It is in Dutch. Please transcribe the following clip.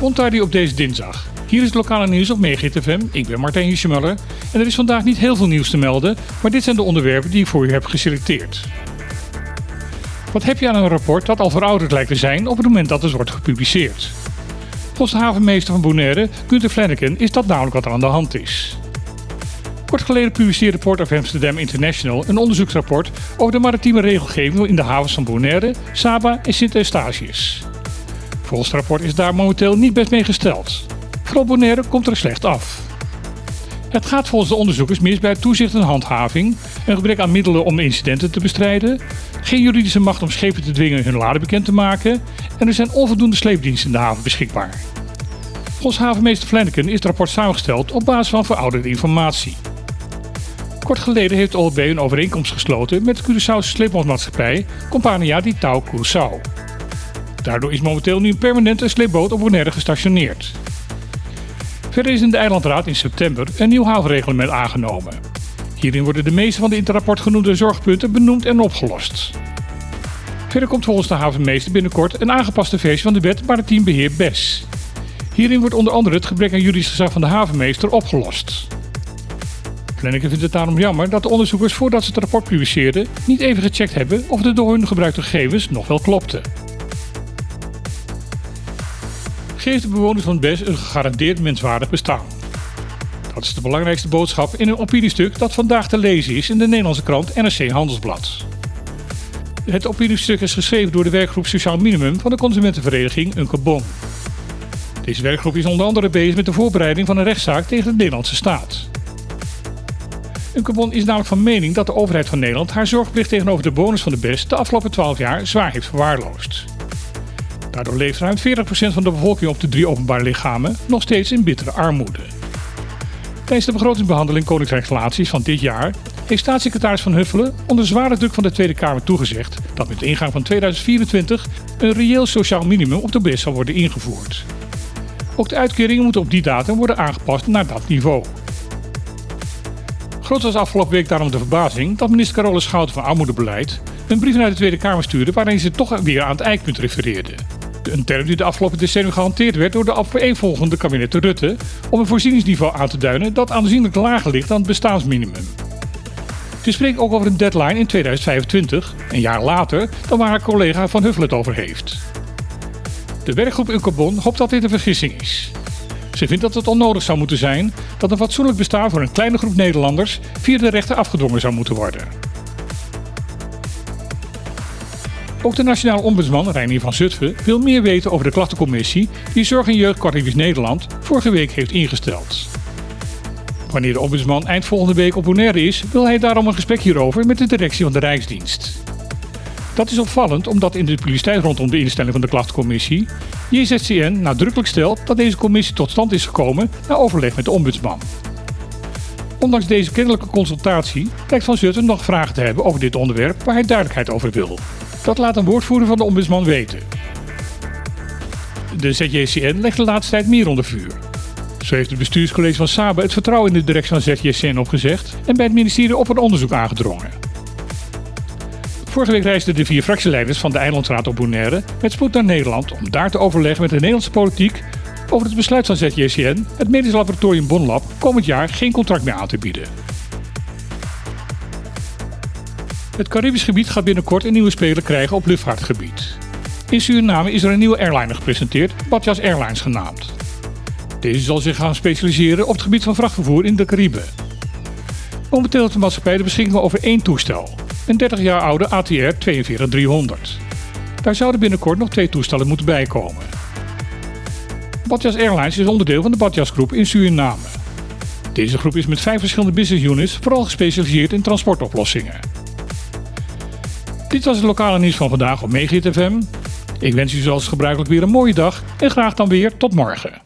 Ontardi op deze dinsdag. Hier is het lokale nieuws op FM. Ik ben Martijn Hiesjemuller en er is vandaag niet heel veel nieuws te melden, maar dit zijn de onderwerpen die ik voor u heb geselecteerd. Wat heb je aan een rapport dat al verouderd lijkt te zijn op het moment dat het wordt gepubliceerd? Volgens de havenmeester van Bonaire, Gunther Flanagan, is dat namelijk wat er aan de hand is. Kort geleden publiceerde Port of Amsterdam International een onderzoeksrapport over de maritieme regelgeving in de havens van Bonaire, Saba en Sint-Eustatius. Volgens het rapport is daar momenteel niet best mee gesteld. Vooral Bonaire komt er slecht af. Het gaat volgens de onderzoekers mis bij toezicht en handhaving, een gebrek aan middelen om incidenten te bestrijden, geen juridische macht om schepen te dwingen hun laden bekend te maken en er zijn onvoldoende sleepdiensten in de haven beschikbaar. Volgens havenmeester Flanagan is het rapport samengesteld op basis van verouderde informatie. Kort geleden heeft OLB een overeenkomst gesloten met de Curaçaose sleepbootmaatschappij Compania di Tau Curaçao. Daardoor is momenteel nu een permanente sleepboot op Bonaire gestationeerd. Verder is in de Eilandraad in september een nieuw havenreglement aangenomen. Hierin worden de meeste van de in het rapport genoemde zorgpunten benoemd en opgelost. Verder komt volgens de havenmeester binnenkort een aangepaste versie van de wet Maritiem Beheer BES. Hierin wordt onder andere het gebrek aan juridisch gezag van de havenmeester opgelost. Flanagan vindt het daarom jammer dat de onderzoekers voordat ze het rapport publiceerden niet even gecheckt hebben of de door hun gebruikte gegevens nog wel klopten. Geef de bewoners van BES een gegarandeerd menswaardig bestaan. Dat is de belangrijkste boodschap in een opiniestuk dat vandaag te lezen is in de Nederlandse krant NRC Handelsblad. Het opiniestuk is geschreven door de werkgroep Sociaal Minimum van de consumentenvereniging Unkebon. Deze werkgroep is onder andere bezig met de voorbereiding van een rechtszaak tegen de Nederlandse staat. Unkebon is namelijk van mening dat de overheid van Nederland haar zorgplicht tegenover de bewoners van de BES de afgelopen 12 jaar zwaar heeft verwaarloosd. Daardoor leeft ruim 40% van de bevolking op de drie openbare lichamen nog steeds in bittere armoede. Tijdens de begrotingsbehandeling Koninkrijksrelaties van dit jaar heeft staatssecretaris Van Huffelen onder zware druk van de Tweede Kamer toegezegd dat met de ingang van 2024 een reëel sociaal minimum op de BES zal worden ingevoerd. Ook de uitkeringen moeten op die datum worden aangepast naar dat niveau. Groot was afgelopen week daarom de verbazing dat minister Carole Schouten van Armoedebeleid een brief naar de Tweede Kamer stuurde waarin ze toch weer aan het eikpunt refereerde. Een term die de afgelopen decennium gehanteerd werd door de opeenvolgende kabinetten Rutte om een voorzieningsniveau aan te duiden dat aanzienlijk lager ligt dan het bestaansminimum. Ze spreekt ook over een deadline in 2025, een jaar later dan waar haar collega Van Huffelen het over heeft. De werkgroep Uncarbon hoopt dat dit een vergissing is. Ze vindt dat het onnodig zou moeten zijn dat een fatsoenlijk bestaan voor een kleine groep Nederlanders via de rechter afgedwongen zou moeten worden. Ook de Nationale Ombudsman Reinier van Zutphen wil meer weten over de klachtencommissie die Zorg en Jeugdkortings Nederland vorige week heeft ingesteld. Wanneer de ombudsman eind volgende week op Bonaire is, wil hij daarom een gesprek hierover met de directie van de Rijksdienst. Dat is opvallend omdat in de publiciteit rondom de instelling van de klachtencommissie JZCN nadrukkelijk stelt dat deze commissie tot stand is gekomen na overleg met de ombudsman. Ondanks deze kennelijke consultatie lijkt Van Zutphen nog vragen te hebben over dit onderwerp waar hij duidelijkheid over wil. Dat laat een woordvoerder van de ombudsman weten. De ZJCN legt de laatste tijd meer onder vuur. Zo heeft het bestuurscollege van Sabe het vertrouwen in de directie van ZJCN opgezegd en bij het ministerie op een onderzoek aangedrongen. Vorige week reisden de vier fractieleiders van de Eilandsraad op Bonaire met spoed naar Nederland om daar te overleggen met de Nederlandse politiek over het besluit van ZJCN het medisch laboratorium Bonlab komend jaar geen contract meer aan te bieden. Het Caribisch gebied gaat binnenkort een nieuwe speler krijgen op luchtvaartgebied. In Suriname is er een nieuwe airliner gepresenteerd, Badjas Airlines genaamd. Deze zal zich gaan specialiseren op het gebied van vrachtvervoer in de Cariben. Momenteel heeft de maatschappij de beschikking over één toestel, een 30 jaar oude ATR 42300. Daar zouden binnenkort nog twee toestellen moeten bijkomen. Badjas Airlines is onderdeel van de Badjas Groep in Suriname. Deze groep is met vijf verschillende business units vooral gespecialiseerd in transportoplossingen. Dit was het lokale nieuws van vandaag op Megahit FM. Ik wens u zoals gebruikelijk weer een mooie dag en graag dan weer tot morgen.